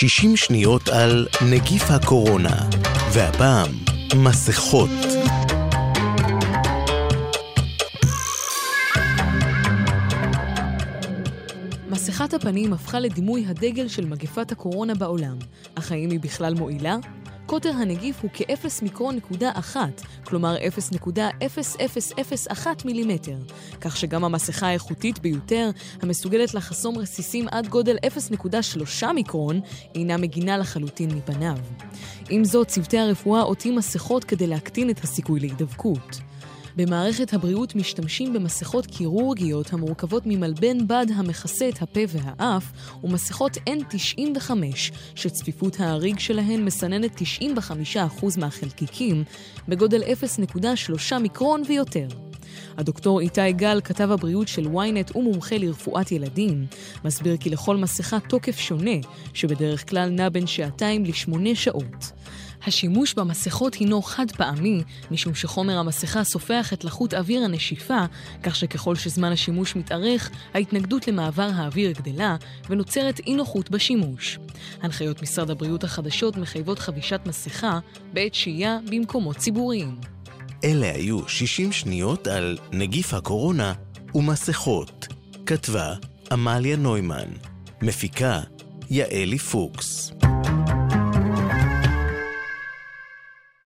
60 שניות על נגיף הקורונה, והפעם, מסכות. מסכת הפנים הפכה לדימוי הדגל של מגפת הקורונה בעולם, אך האם היא בכלל מועילה? קוטר הנגיף הוא כ-0 מיקרון נקודה אחת, כלומר 0.0001 מילימטר, כך שגם המסכה האיכותית ביותר, המסוגלת לחסום רסיסים עד גודל 0.3 מיקרון, אינה מגינה לחלוטין מפניו. עם זאת, צוותי הרפואה עוטים מסכות כדי להקטין את הסיכוי להידבקות. במערכת הבריאות משתמשים במסכות קירורגיות המורכבות ממלבן בד המכסה את הפה והאף ומסכות N95 שצפיפות ההריג שלהן מסננת 95% מהחלקיקים בגודל 0.3 מיקרון ויותר. הדוקטור איתי גל, כתב הבריאות של ynet ומומחה לרפואת ילדים, מסביר כי לכל מסכה תוקף שונה, שבדרך כלל נע בין שעתיים לשמונה שעות. השימוש במסכות הינו חד פעמי, משום שחומר המסכה סופח את לחות אוויר הנשיפה, כך שככל שזמן השימוש מתארך, ההתנגדות למעבר האוויר גדלה, ונוצרת אי נוחות בשימוש. הנחיות משרד הבריאות החדשות מחייבות חבישת מסכה בעת שהייה במקומות ציבוריים. אלה היו 60 שניות על נגיף הקורונה ומסכות. כתבה עמליה נוימן. מפיקה יעלי פוקס.